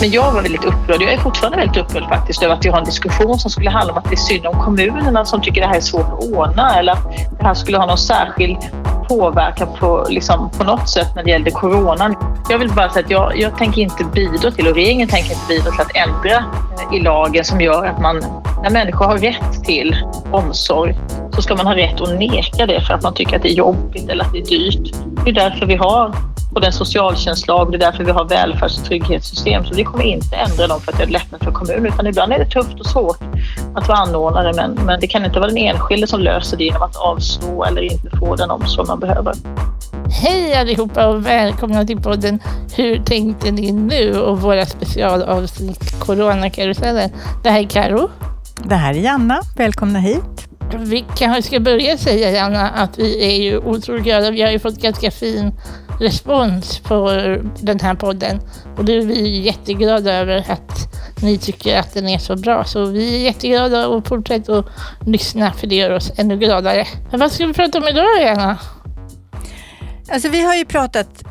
Men jag var väldigt upprörd, jag är fortfarande väldigt upprörd faktiskt över att vi har en diskussion som skulle handla om att det är synd om kommunerna som tycker det här är svårt att ordna eller att det här skulle ha någon särskild påverkan på, liksom, på något sätt när det gällde coronan. Jag vill bara säga att jag, jag tänker inte bidra till och regeringen tänker inte bidra till att ändra eh, i lagen som gör att man, när människor har rätt till omsorg så ska man ha rätt att neka det för att man tycker att det är jobbigt eller att det är dyrt. Det är därför vi har och den socialtjänstlag. Det är därför vi har välfärds och trygghetssystem. Så vi kommer inte ändra dem för att det är lättnad för kommunen. Utan ibland är det tufft och svårt att vara anordnare. Men, men det kan inte vara den enskilde som löser det genom att avstå eller inte få den omsorg man behöver. Hej allihopa och välkomna till podden Hur tänkte ni nu? och våra specialavsnitt Coronakarusellen. Det här är Karo. Det här är Janna. Välkomna hit. Vi kanske ska börja säga Janna att vi är ju otroligt glada. Vi har ju fått ganska fin respons på den här podden. Och det är vi jätteglada över att ni tycker att den är så bra. Så vi är jätteglada och fortsätter att lyssna för det gör oss ännu gladare. Men vad ska vi prata om idag Anna? Alltså vi har ju pratat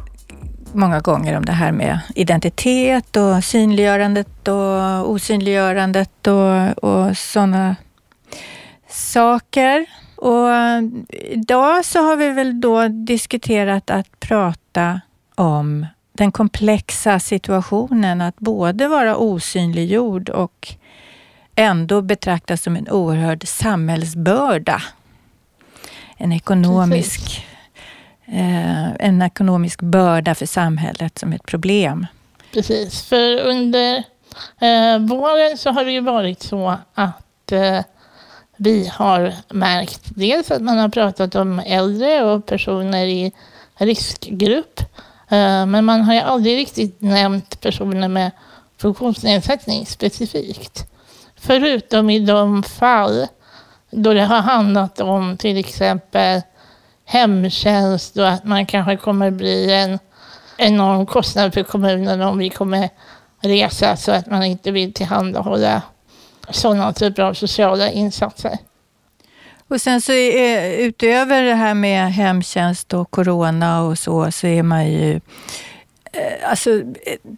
många gånger om det här med identitet och synliggörandet och osynliggörandet och, och sådana saker. Och idag så har vi väl då diskuterat att prata om den komplexa situationen att både vara osynliggjord och ändå betraktas som en oerhörd samhällsbörda. En ekonomisk, eh, en ekonomisk börda för samhället som ett problem. Precis, för under eh, våren så har det ju varit så att eh, vi har märkt dels att man har pratat om äldre och personer i riskgrupp. Eh, men man har ju aldrig riktigt nämnt personer med funktionsnedsättning specifikt. Förutom i de fall då det har handlat om till exempel hemtjänst och att man kanske kommer bli en enorm kostnad för kommunen om vi kommer resa så att man inte vill tillhandahålla sådana typer av sociala insatser. Och sen så är, eh, utöver det här med hemtjänst och corona och så, så är man ju eh, Alltså eh,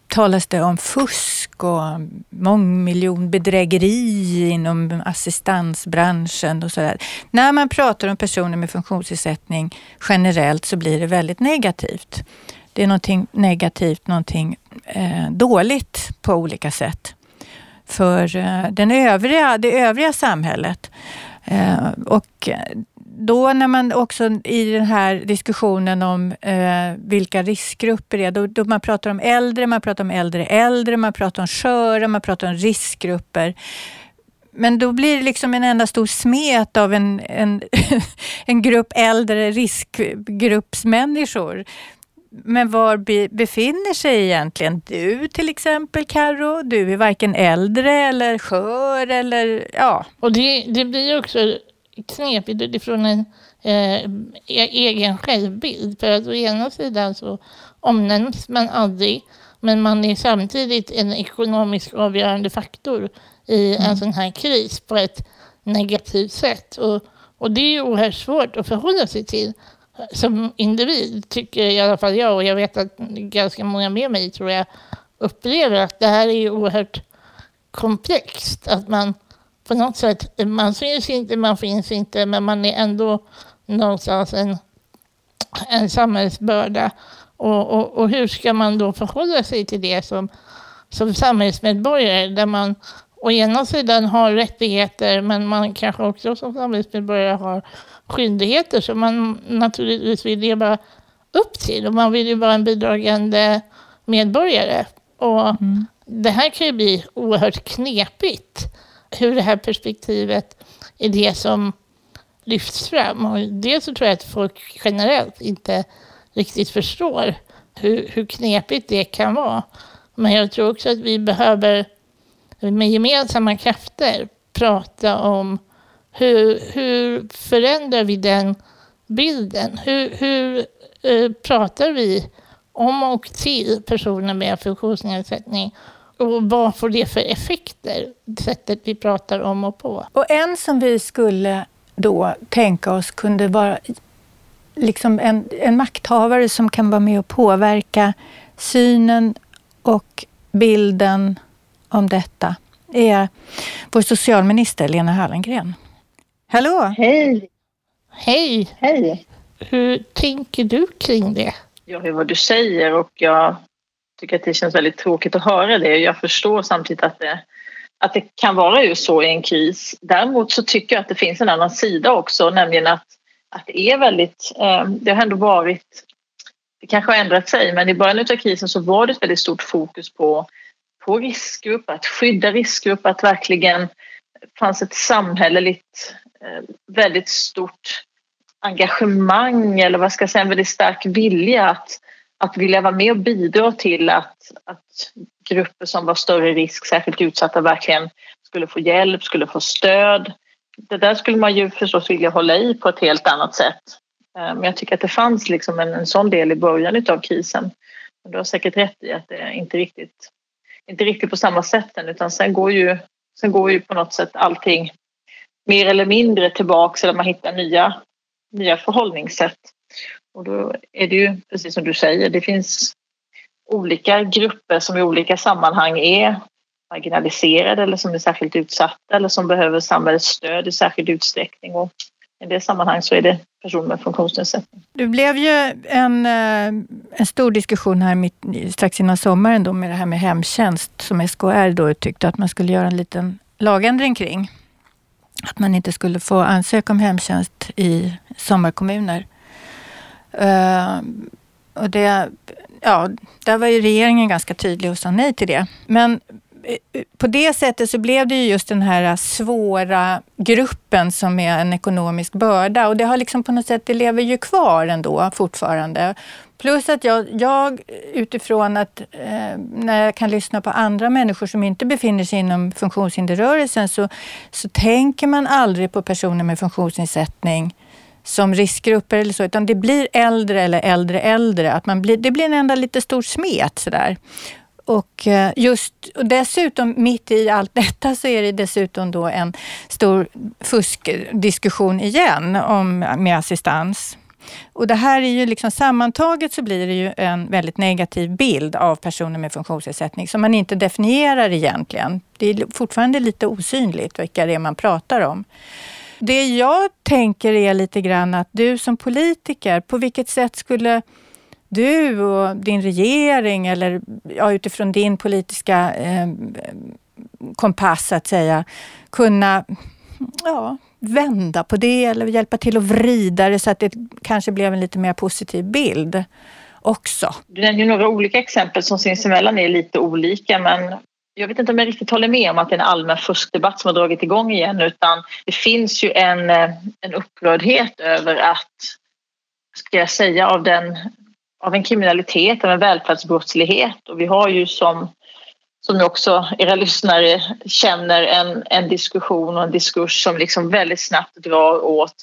talas det om fusk och mångmiljonbedrägeri inom assistansbranschen och sådär. När man pratar om personer med funktionsnedsättning generellt så blir det väldigt negativt. Det är någonting negativt, någonting eh, dåligt på olika sätt för eh, den övriga, det övriga samhället. Eh, och då när man också i den här diskussionen om eh, vilka riskgrupper det är, då, då man pratar om äldre, man pratar om äldre äldre, man pratar om sköra, man pratar om riskgrupper. Men då blir det liksom en enda stor smet av en, en, en grupp äldre riskgruppsmänniskor. Men var be, befinner sig egentligen du till exempel Karo? Du är varken äldre eller skör eller ja. Och det, det blir också knepigt utifrån en eh, e-, egen självbild. För att å ena sidan så omnämns man aldrig men man är samtidigt en ekonomisk avgörande faktor i en mm. sån här kris på ett negativt sätt. Och, och det är oerhört svårt att förhålla sig till som individ tycker i alla fall jag, och jag vet att ganska många med mig tror jag upplever att det här är oerhört komplext. Att man på något sätt, man syns inte, man finns inte, men man är ändå någonstans en, en samhällsbörda. Och, och, och hur ska man då förhålla sig till det som, som samhällsmedborgare där man å ena sidan har rättigheter men man kanske också som samhällsmedborgare har skyldigheter som man naturligtvis vill leva upp till och man vill ju vara en bidragande medborgare. Och mm. Det här kan ju bli oerhört knepigt hur det här perspektivet är det som lyfts fram. Och dels så tror jag att folk generellt inte riktigt förstår hur, hur knepigt det kan vara. Men jag tror också att vi behöver med gemensamma krafter prata om hur, hur förändrar vi den bilden? Hur, hur eh, pratar vi om och till personer med funktionsnedsättning? Och vad får det för effekter, sättet vi pratar om och på? Och en som vi skulle då tänka oss kunde vara liksom en, en makthavare som kan vara med och påverka synen och bilden om detta är vår socialminister Lena Hallengren. Hallå! Hej! Hej! Hej! Hur tänker du kring det? Jag hör vad du säger och jag tycker att det känns väldigt tråkigt att höra det. Jag förstår samtidigt att det, att det kan vara ju så i en kris. Däremot så tycker jag att det finns en annan sida också, nämligen att, att det är väldigt... Eh, det har ändå varit... Det kanske har ändrat sig, men i början av krisen så var det ett väldigt stort fokus på, på riskgrupper, att skydda riskgrupper, att verkligen fanns ett samhälleligt eh, väldigt stort engagemang eller vad ska jag säga, en väldigt stark vilja att, att vilja vara med och bidra till att, att grupper som var större risk, särskilt utsatta, verkligen skulle få hjälp, skulle få stöd. Det där skulle man ju förstås vilja hålla i på ett helt annat sätt. Eh, men jag tycker att det fanns liksom en, en sån del i början av krisen. Men du har säkert rätt i att det inte riktigt, inte riktigt på samma sätt än, utan sen går ju, sen går ju på något sätt allting mer eller mindre tillbaks eller man hittar nya nya förhållningssätt. Och då är det ju precis som du säger, det finns olika grupper som i olika sammanhang är marginaliserade eller som är särskilt utsatta eller som behöver samhällets stöd i särskild utsträckning. Och i det sammanhang så är det personer med funktionsnedsättning. Det blev ju en, eh, en stor diskussion här mitt, strax innan sommaren då med det här med hemtjänst som SKR då tyckte att man skulle göra en liten lagändring kring att man inte skulle få ansöka om hemtjänst i sommarkommuner. Uh, och det, ja, där var ju regeringen ganska tydlig och sa nej till det. Men Eh, på det sättet så blev det ju just den här svåra gruppen som är en ekonomisk börda och det har liksom på något sätt, det lever ju kvar ändå fortfarande. Plus att jag, jag utifrån att eh, när jag kan lyssna på andra människor som inte befinner sig inom funktionshinderrörelsen så, så tänker man aldrig på personer med funktionsnedsättning som riskgrupper eller så, utan det blir äldre eller äldre äldre. Att man blir, det blir en enda lite stor smet sådär. Och, eh, just, och dessutom mitt i allt detta så är det dessutom då en stor fuskdiskussion igen om, med assistans. Och det här är ju liksom sammantaget så blir det ju en väldigt negativ bild av personer med funktionsnedsättning som man inte definierar egentligen. Det är fortfarande lite osynligt vilka det är man pratar om. Det jag tänker är lite grann att du som politiker, på vilket sätt skulle du och din regering eller ja, utifrån din politiska eh, kompass att säga kunna ja, vända på det eller hjälpa till att vrida det så att det kanske blev en lite mer positiv bild också. Du nämner ju några olika exempel som sinsemellan är lite olika men jag vet inte om jag riktigt håller med om att det är en allmän fuskdebatt som har dragit igång igen utan det finns ju en, eh, en upprördhet över att, ska jag säga, av, den, av en kriminalitet, av en välfärdsbrottslighet och vi har ju som som också era lyssnare känner en, en diskussion och en diskurs som liksom väldigt snabbt drar åt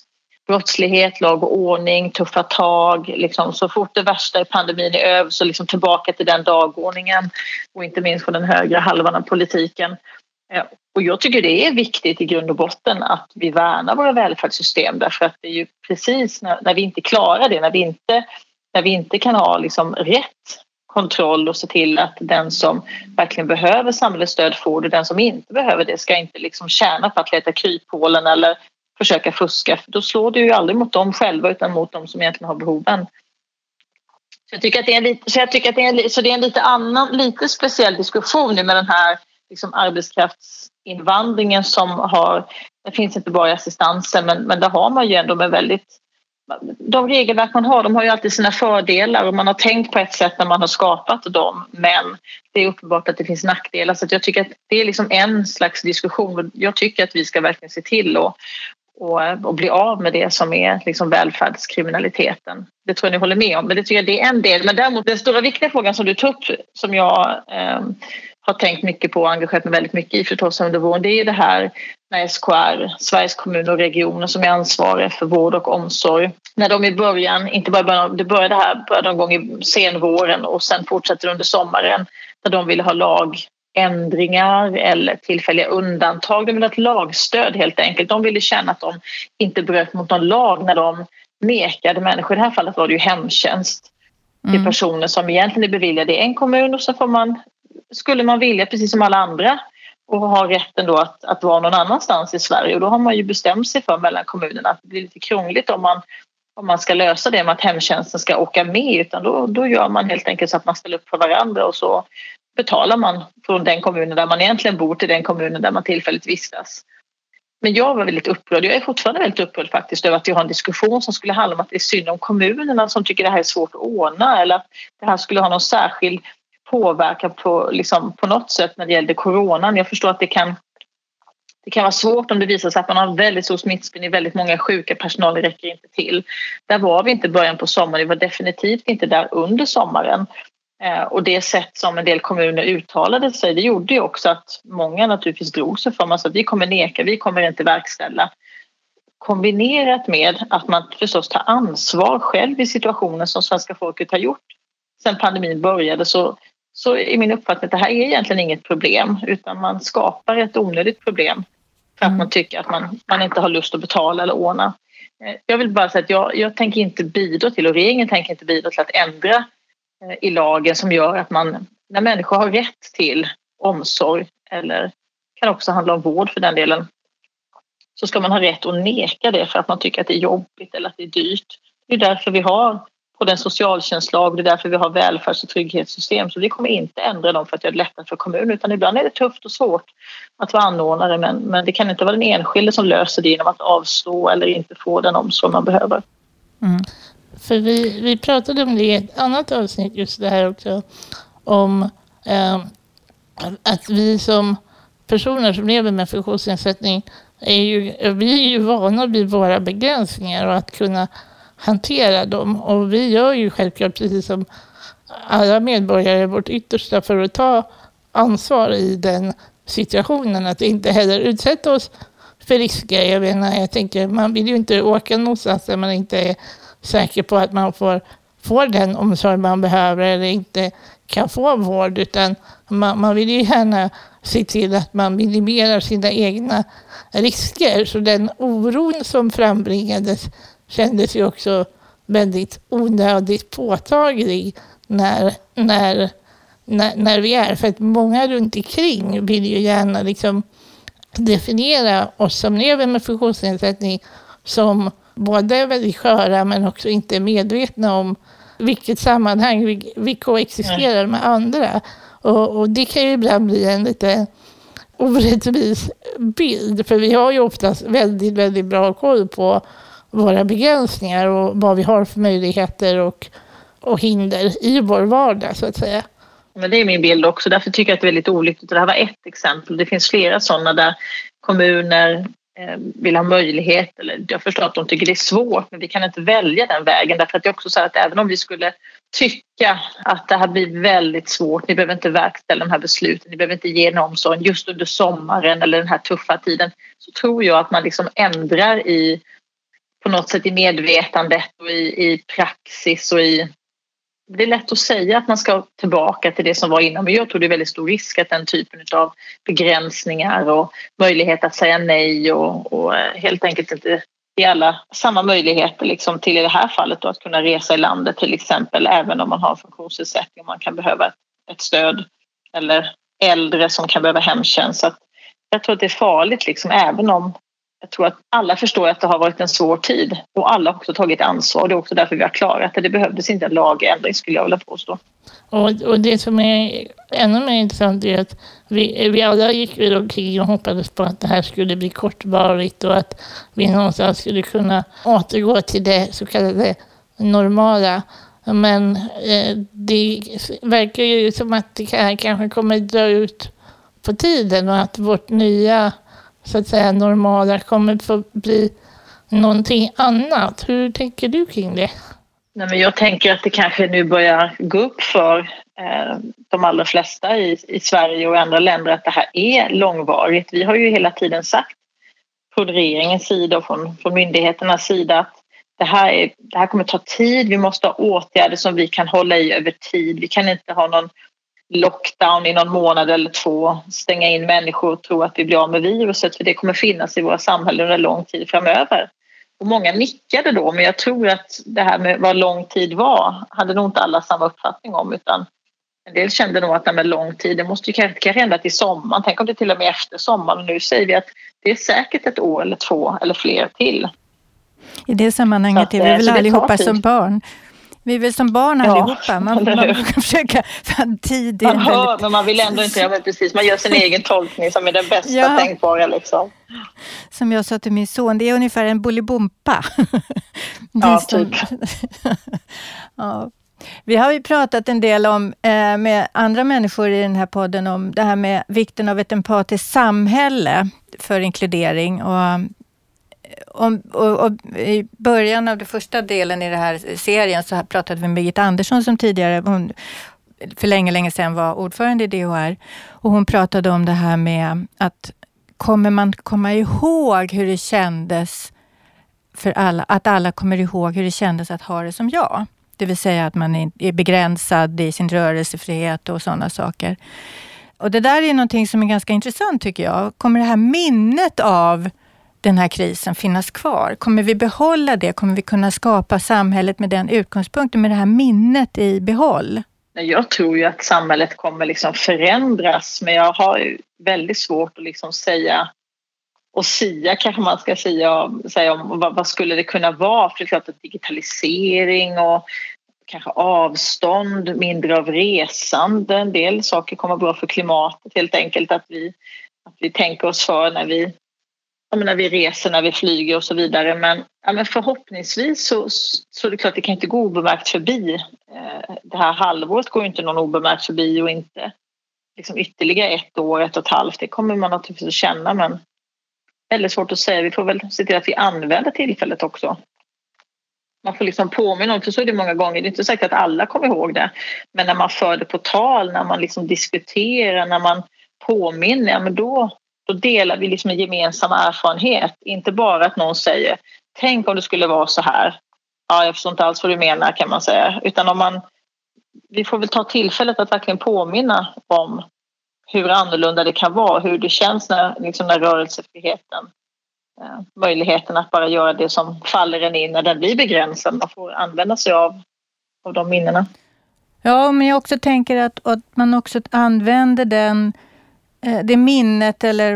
brottslighet, lag och ordning, tuffa tag. Liksom, så fort det värsta i pandemin är över så liksom tillbaka till den dagordningen och inte minst på den högra halvan av politiken. Eh, och jag tycker det är viktigt i grund och botten att vi värnar våra välfärdssystem därför att det är ju precis när, när vi inte klarar det, när vi inte, när vi inte kan ha liksom rätt kontroll och se till att den som verkligen behöver samhällets stöd får det. Den som inte behöver det ska inte liksom tjäna på att leta kryphålen eller försöka fuska. För då slår det ju aldrig mot dem själva utan mot dem som egentligen har behoven. Så jag tycker att det är en lite, så jag tycker att det är en, så det är en lite annan, lite speciell diskussion nu med den här liksom arbetskraftsinvandringen som har, det finns inte bara i assistansen men, men där har man ju ändå med väldigt de regelverk man har de har ju alltid sina fördelar och man har tänkt på ett sätt när man har skapat dem men det är uppenbart att det finns nackdelar så jag tycker att det är liksom en slags diskussion jag tycker att vi ska verkligen se till och, och, och bli av med det som är liksom välfärdskriminaliteten. Det tror jag ni håller med om men det tycker jag det är en del men däremot den stora viktiga frågan som du tog upp som jag eh, har tänkt mycket på och engagerat mig väldigt mycket i förstås under våren det är ju det här när SKR, Sveriges kommuner och regioner som är ansvariga för vård och omsorg. När de i början, inte bara början, det började här började någon gång i senvåren och sen fortsätter under sommaren, när de ville ha lagändringar eller tillfälliga undantag. De ville ha ett lagstöd helt enkelt. De ville känna att de inte bröt mot någon lag när de nekade människor, i det här fallet var det ju hemtjänst, till mm. personer som egentligen är beviljade i en kommun och så får man skulle man vilja, precis som alla andra, och har rätten då att, att vara någon annanstans i Sverige. Och då har man ju bestämt sig för mellan kommunerna att det blir lite krångligt om man, om man ska lösa det med att hemtjänsten ska åka med utan då, då gör man helt enkelt så att man ställer upp för varandra och så betalar man från den kommunen där man egentligen bor till den kommunen där man tillfälligt vistas. Men jag var väldigt upprörd, jag är fortfarande väldigt upprörd faktiskt över att vi har en diskussion som skulle handla om att det är synd om kommunerna som tycker det här är svårt att ordna eller att det här skulle ha någon särskild påverkan på, liksom, på något sätt när det gällde coronan. Jag förstår att det kan, det kan vara svårt om det visar sig att man har väldigt stor smittspridning, väldigt många sjuka, personalen räcker inte till. Där var vi inte i början på sommaren, vi var definitivt inte där under sommaren. Eh, och det sätt som en del kommuner uttalade sig, det gjorde ju också att många naturligtvis drog sig för. Man sa att vi kommer neka, vi kommer inte verkställa. Kombinerat med att man förstås tar ansvar själv i situationen som svenska folket har gjort sen pandemin började så, så är min uppfattning att det här är egentligen inget problem utan man skapar ett onödigt problem för att mm. man tycker att man, man inte har lust att betala eller ordna. Eh, jag vill bara säga att jag, jag tänker inte bidra till och regeringen tänker inte bidra till att ändra eh, i lagen som gör att man, när människor har rätt till omsorg eller kan också handla om vård för den delen, så ska man ha rätt att neka det för att man tycker att det är jobbigt eller att det är dyrt. Det är därför vi har på den socialtjänstlag. Det är därför vi har välfärds och trygghetssystem. Så vi kommer inte ändra dem för att göra det lättare för kommunen utan ibland är det tufft och svårt att vara anordnare men, men det kan inte vara den enskilde som löser det genom att avstå eller inte få den omsorg man behöver. Mm. För vi, vi pratade om det i ett annat avsnitt just det här också om eh, att vi som personer som lever med funktionsnedsättning är ju, vi är ju vana vid våra begränsningar och att kunna hantera dem. Och vi gör ju självklart, precis som alla medborgare, vårt yttersta för att ta ansvar i den situationen. Att inte heller utsätta oss för risker. Jag menar, jag tänker, man vill ju inte åka någonstans där man inte är säker på att man får, får den omsorg man behöver eller inte kan få vård. Utan man, man vill ju gärna se till att man minimerar sina egna risker. Så den oron som frambringades kändes ju också väldigt onödigt påtaglig när, när, när, när vi är. För att många runt omkring vill ju gärna liksom definiera oss som lever med funktionsnedsättning som både väldigt sköra men också inte medvetna om vilket sammanhang vi, vi koexisterar med andra. Och, och, det kan ju ibland bli en lite orättvis bild, för vi har ju oftast väldigt, väldigt bra koll på våra begränsningar och vad vi har för möjligheter och, och hinder i vår vardag så att säga. Men det är min bild också, därför tycker jag att det är väldigt olyckligt. Det här var ett exempel, det finns flera sådana där kommuner eh, vill ha möjlighet, eller jag förstår att de tycker det är svårt, men vi kan inte välja den vägen därför att det är också så att även om vi skulle tycka att det här blir väldigt svårt, ni behöver inte verkställa de här besluten, ni behöver inte ge en omsorg just under sommaren eller den här tuffa tiden, så tror jag att man liksom ändrar i på något sätt i medvetandet och i, i praxis och i... Det är lätt att säga att man ska tillbaka till det som var innan men jag tror det är väldigt stor risk att den typen av begränsningar och möjlighet att säga nej och, och eh, helt enkelt inte i alla samma möjligheter liksom till i det här fallet då, att kunna resa i landet till exempel även om man har funktionsnedsättning och man kan behöva ett stöd eller äldre som kan behöva hemtjänst. Så jag tror att det är farligt liksom, även om jag tror att alla förstår att det har varit en svår tid och alla har också tagit ansvar. Det är också därför vi har klarat det. Det behövdes inte en lagändring skulle jag vilja påstå. Och, och det som är ännu mer intressant är att vi, vi alla gick väl omkring och hoppades på att det här skulle bli kortvarigt och att vi någonstans skulle kunna återgå till det så kallade normala. Men eh, det verkar ju som att det kanske kommer dra ut på tiden och att vårt nya så att säga normala kommer få bli någonting annat. Hur tänker du kring det? Nej, men jag tänker att det kanske nu börjar gå upp för eh, de allra flesta i, i Sverige och andra länder att det här är långvarigt. Vi har ju hela tiden sagt från regeringens sida och från, från myndigheternas sida att det här, är, det här kommer ta tid. Vi måste ha åtgärder som vi kan hålla i över tid. Vi kan inte ha någon lockdown i någon månad eller två, stänga in människor och tro att vi blir av med viruset för det kommer finnas i våra samhällen under lång tid framöver. Och många nickade då, men jag tror att det här med vad lång tid var hade nog inte alla samma uppfattning om utan En del kände nog att det med lång tid, det måste ju kanske hända till sommaren. Tänk om det till och med efter sommaren. Nu säger vi att det är säkert ett år eller två eller fler till. I det sammanhanget är vi väl allihopa som barn. Vi är väl som barn ja, allihopa. Man, man brukar försöka få tid. Man hör, väldigt... men man vill ändå inte. Ja, precis, man gör sin egen tolkning som är den bästa ja. tänkbara. Liksom. Som jag sa till min son, det är ungefär en bolibompa. ja, typ. ja. Vi har ju pratat en del om, eh, med andra människor i den här podden om det här med vikten av ett empatiskt samhälle för inkludering. Och om, och, och I början av den första delen i den här serien så pratade vi med Birgitta Andersson som tidigare, hon, för länge, länge sedan var ordförande i DHR. Och hon pratade om det här med att kommer man komma ihåg hur det kändes för alla, att alla kommer ihåg hur det kändes att ha det som jag. Det vill säga att man är begränsad i sin rörelsefrihet och sådana saker. Och det där är någonting som är ganska intressant tycker jag. Kommer det här minnet av den här krisen finnas kvar? Kommer vi behålla det? Kommer vi kunna skapa samhället med den utgångspunkten, med det här minnet i behåll? Jag tror ju att samhället kommer liksom förändras, men jag har väldigt svårt att liksom säga och sia kanske man ska säga, säga om vad, vad, skulle det kunna vara? För det är klart att digitalisering och kanske avstånd, mindre av resande, en del saker kommer bra för klimatet helt enkelt. Att vi, att vi tänker oss för när vi när vi reser, när vi flyger och så vidare. Men, ja, men förhoppningsvis så, så är det klart, det kan inte gå obemärkt förbi. Eh, det här halvåret går inte någon obemärkt förbi och inte liksom ytterligare ett år, ett och ett halvt. Det kommer man naturligtvis att känna men väldigt svårt att säga. Vi får väl se till att vi använder tillfället också. Man får liksom påminna om, för så är det många gånger, det är inte säkert att alla kommer ihåg det. Men när man för det på tal, när man liksom diskuterar, när man påminner, ja, men då, då delar vi liksom en gemensam erfarenhet. Inte bara att någon säger tänk om det skulle vara så här. Ja, jag förstår inte alls vad du menar kan man säga. Utan om man, vi får väl ta tillfället att verkligen påminna om hur annorlunda det kan vara, hur det känns när, liksom när rörelsefriheten, eh, möjligheten att bara göra det som faller en in när den blir begränsad. Man får använda sig av, av de minnena. Ja, men jag också tänker att, att man också använder den det minnet eller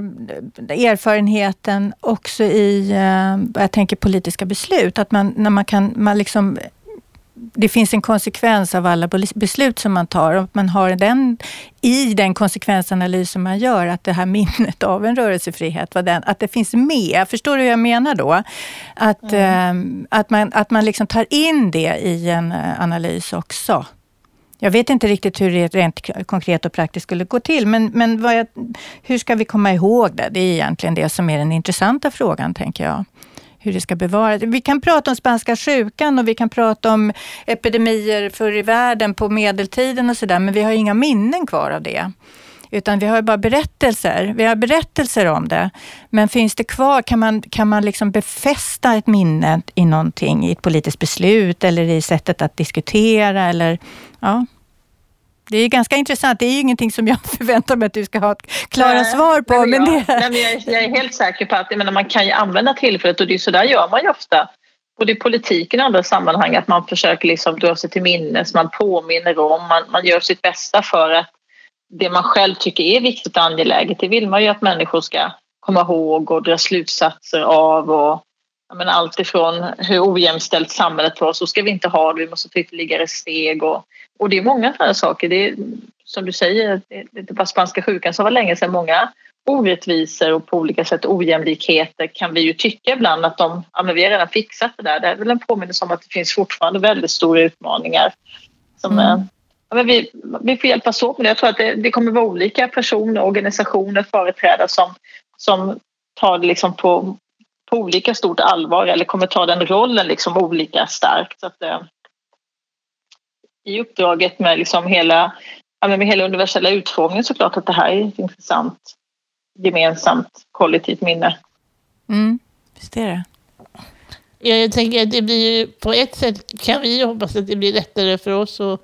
erfarenheten också i, eh, jag tänker politiska beslut. Att man, när man kan, man liksom, det finns en konsekvens av alla beslut som man tar och man har den i den konsekvensanalys som man gör, att det här minnet av en rörelsefrihet, den, att det finns med. Förstår du hur jag menar då? Att, mm. eh, att man, att man liksom tar in det i en eh, analys också. Jag vet inte riktigt hur det rent konkret och praktiskt skulle gå till, men, men jag, hur ska vi komma ihåg det? Det är egentligen det som är den intressanta frågan, tänker jag. Hur det ska bevaras. Vi kan prata om spanska sjukan och vi kan prata om epidemier förr i världen på medeltiden och sådär, men vi har inga minnen kvar av det. Utan vi har bara berättelser. Vi har berättelser om det. Men finns det kvar? Kan man, kan man liksom befästa ett minne i någonting, i ett politiskt beslut eller i sättet att diskutera? Eller, ja. Det är ganska intressant. Det är ju ingenting som jag förväntar mig att du ska ha klara nej, svar på. Men, men, jag, det... nej, men jag, jag, är helt säker på att jag menar, man kan ju använda tillfället och det är så där gör man ju ofta. Både i politiken och andra sammanhang att man försöker liksom dra sig till minnes, man påminner om, man, man gör sitt bästa för att det man själv tycker är viktigt och angeläget, det vill man ju att människor ska komma ihåg och dra slutsatser av. Och, men allt ifrån hur ojämställt samhället var, så ska vi inte ha det, vi måste ta ytterligare steg. Och, och det är många sådana saker. Det är, som du säger, det är inte bara spanska sjukan som var länge sedan. Många orättvisor och på olika sätt ojämlikheter kan vi ju tycka ibland att de, ja, men vi har redan fixat det där. Det är väl en påminnelse om att det finns fortfarande väldigt stora utmaningar som, mm men vi, vi får hjälpas åt med det. Jag tror att det, det kommer vara olika personer, organisationer, företrädare som, som tar det liksom på, på olika stort allvar eller kommer ta den rollen liksom olika starkt. Så att, eh, I uppdraget med, liksom hela, med hela universella utfrågningen så klart att det här är ett intressant gemensamt kollektivt minne. Mm, visst är det. Jag tänker att det blir på ett sätt kan vi hoppas att det blir lättare för oss att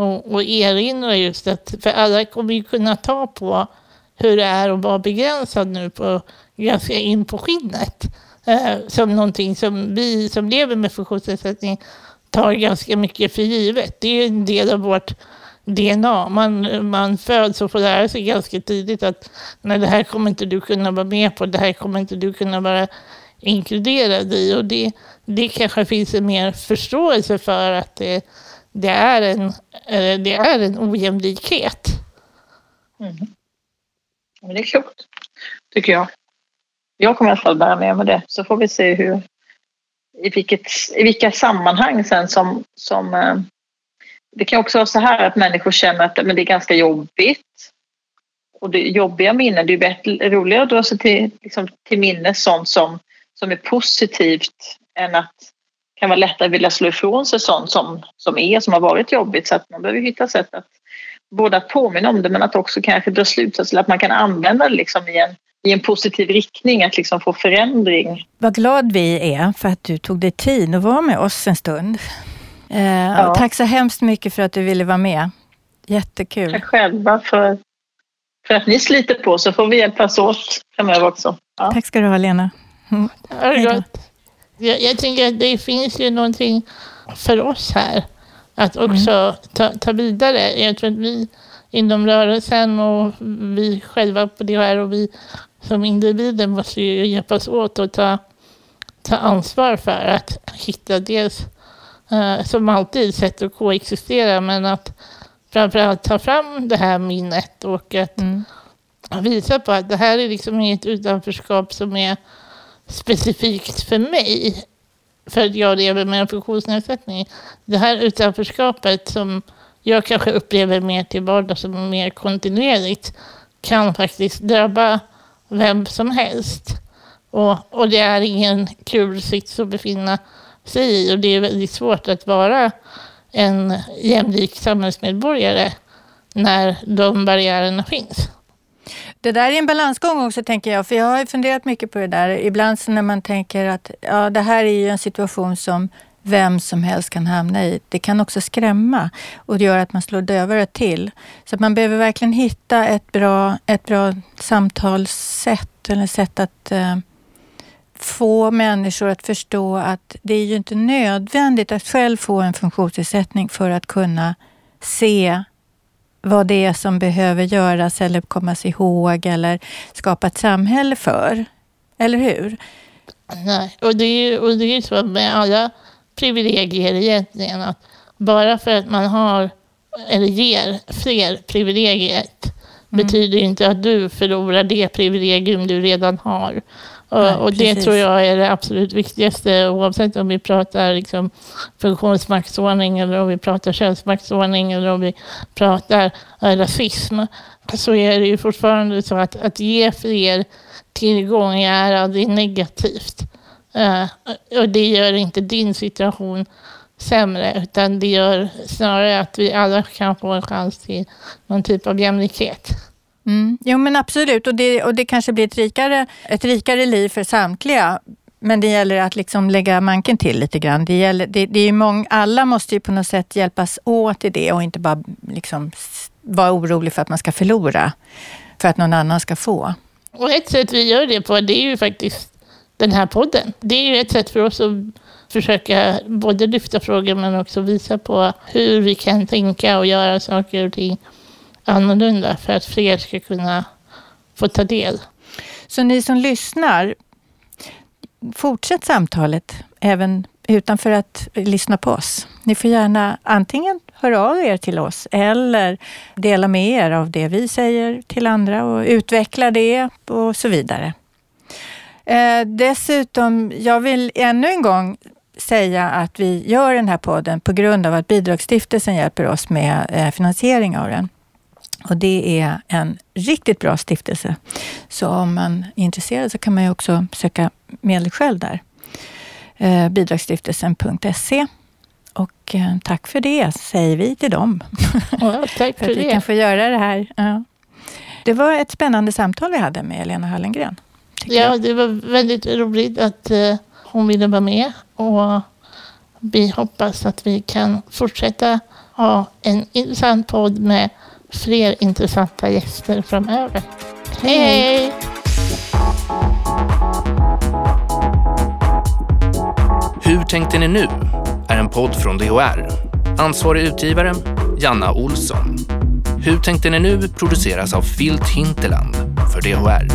och, och erinra just att, för alla kommer ju kunna ta på hur det är att vara begränsad nu på ganska in på skinnet. Eh, som någonting som vi som lever med funktionsnedsättning tar ganska mycket för givet. Det är en del av vårt DNA. Man, man föds och får lära sig ganska tidigt att nej, det här kommer inte du kunna vara med på, det här kommer inte du kunna vara inkluderad i. Och det, det kanske finns en mer förståelse för att det, det, är, en, eh, det är en ojämlikhet. Mm. Men det är klokt, tycker jag. Jag kommer i alla fall bära med mig det, så får vi se hur, i, vilket, i vilka sammanhang sen som, som eh, det kan också vara så här att människor känner att men det är ganska jobbigt. Och det jobbiga minnen, det är bättre, roligare att dra sig till, liksom, till minnes sånt som, som är positivt än att kan vara lättare att vilja slå ifrån sig sånt som, som är, som har varit jobbigt. Så att man behöver hitta sätt att både att påminna om det men att också kanske dra slutsatser, att man kan använda det liksom i en i en positiv riktning, att liksom få förändring. Vad glad vi är för att du tog dig tid att vara med oss en stund. Eh, ja. Tack så hemskt mycket för att du ville vara med. Jättekul. Tack själva för, för att ni sliter på så får vi hjälpas åt framöver också. Ja. Tack ska du ha Lena. Mm. Jag, jag tänker att det finns ju någonting för oss här att också mm. ta, ta vidare. Jag tror att vi inom rörelsen och vi själva på det här och vi som individer måste ju hjälpas åt och ta, ta ansvar för att hitta dels eh, som alltid sätt att koexistera men att framförallt ta fram det här minnet och att mm. visa på att det här är liksom inget utanförskap som är specifikt för mig för att jag lever med en funktionsnedsättning. Det här utanförskapet som jag kanske upplever mer till vardags och mer kontinuerligt kan faktiskt drabba vem som helst. Och, och det är ingen kul sits att befinna sig i och det är väldigt svårt att vara en jämlik samhällsmedborgare när de barriärerna finns. Det där är en balansgång också tänker jag, för jag har funderat mycket på det där. Ibland när man tänker att ja, det här är ju en situation som vem som helst kan hamna i. Det kan också skrämma och det gör att man slår dövare till. Så man behöver verkligen hitta ett bra, ett bra samtalssätt eller sätt att eh, få människor att förstå att det är ju inte nödvändigt att själv få en funktionsnedsättning för att kunna se vad det är som behöver göras eller kommas ihåg eller skapa ett samhälle för. Eller hur? Nej, och det är ju och det är så med alla privilegier egentligen. Att bara för att man har eller ger fler privilegier mm. betyder inte att du förlorar det privilegium du redan har. Och, Nej, och det tror jag är det absolut viktigaste oavsett om vi pratar liksom funktionsmaktsordning eller om vi pratar könsmaktsordning eller om vi pratar rasism. Så är det ju fortfarande så att, att ge fler tillgång är aldrig negativt. Uh, och det gör inte din situation sämre, utan det gör snarare att vi alla kan få en chans till någon typ av jämlikhet. Mm. Jo men absolut, och det, och det kanske blir ett rikare, ett rikare liv för samtliga. Men det gäller att liksom lägga manken till lite grann. Det gäller, det, det är många, alla måste ju på något sätt hjälpas åt i det och inte bara liksom vara orolig för att man ska förlora, för att någon annan ska få. Och ett sätt vi gör det på, det är ju faktiskt den här podden. Det är ju ett sätt för oss att försöka både lyfta frågor men också visa på hur vi kan tänka och göra saker och ting annorlunda för att fler ska kunna få ta del. Så ni som lyssnar, fortsätt samtalet även utanför att lyssna på oss. Ni får gärna antingen höra av er till oss eller dela med er av det vi säger till andra och utveckla det och så vidare. Eh, dessutom, jag vill ännu en gång säga att vi gör den här podden på grund av att Bidragsstiftelsen hjälper oss med eh, finansiering av den. Och det är en riktigt bra stiftelse. Så om man är intresserad så kan man ju också söka medel själv där. Eh, bidragsstiftelsen.se. Och eh, tack för det, säger vi till dem. Ja, tack för, för att vi kan få göra det här. Ja. Det var ett spännande samtal vi hade med Lena Hallengren. Ja, jag. det var väldigt roligt att hon ville vara med. Och vi hoppas att vi kan fortsätta ha en intressant podd med fler intressanta gäster framöver. Hej, hej! Hur tänkte ni nu? är en podd från DHR. Ansvarig utgivare Janna Olsson. Hur tänkte ni nu produceras av Filt Hinterland för DHR.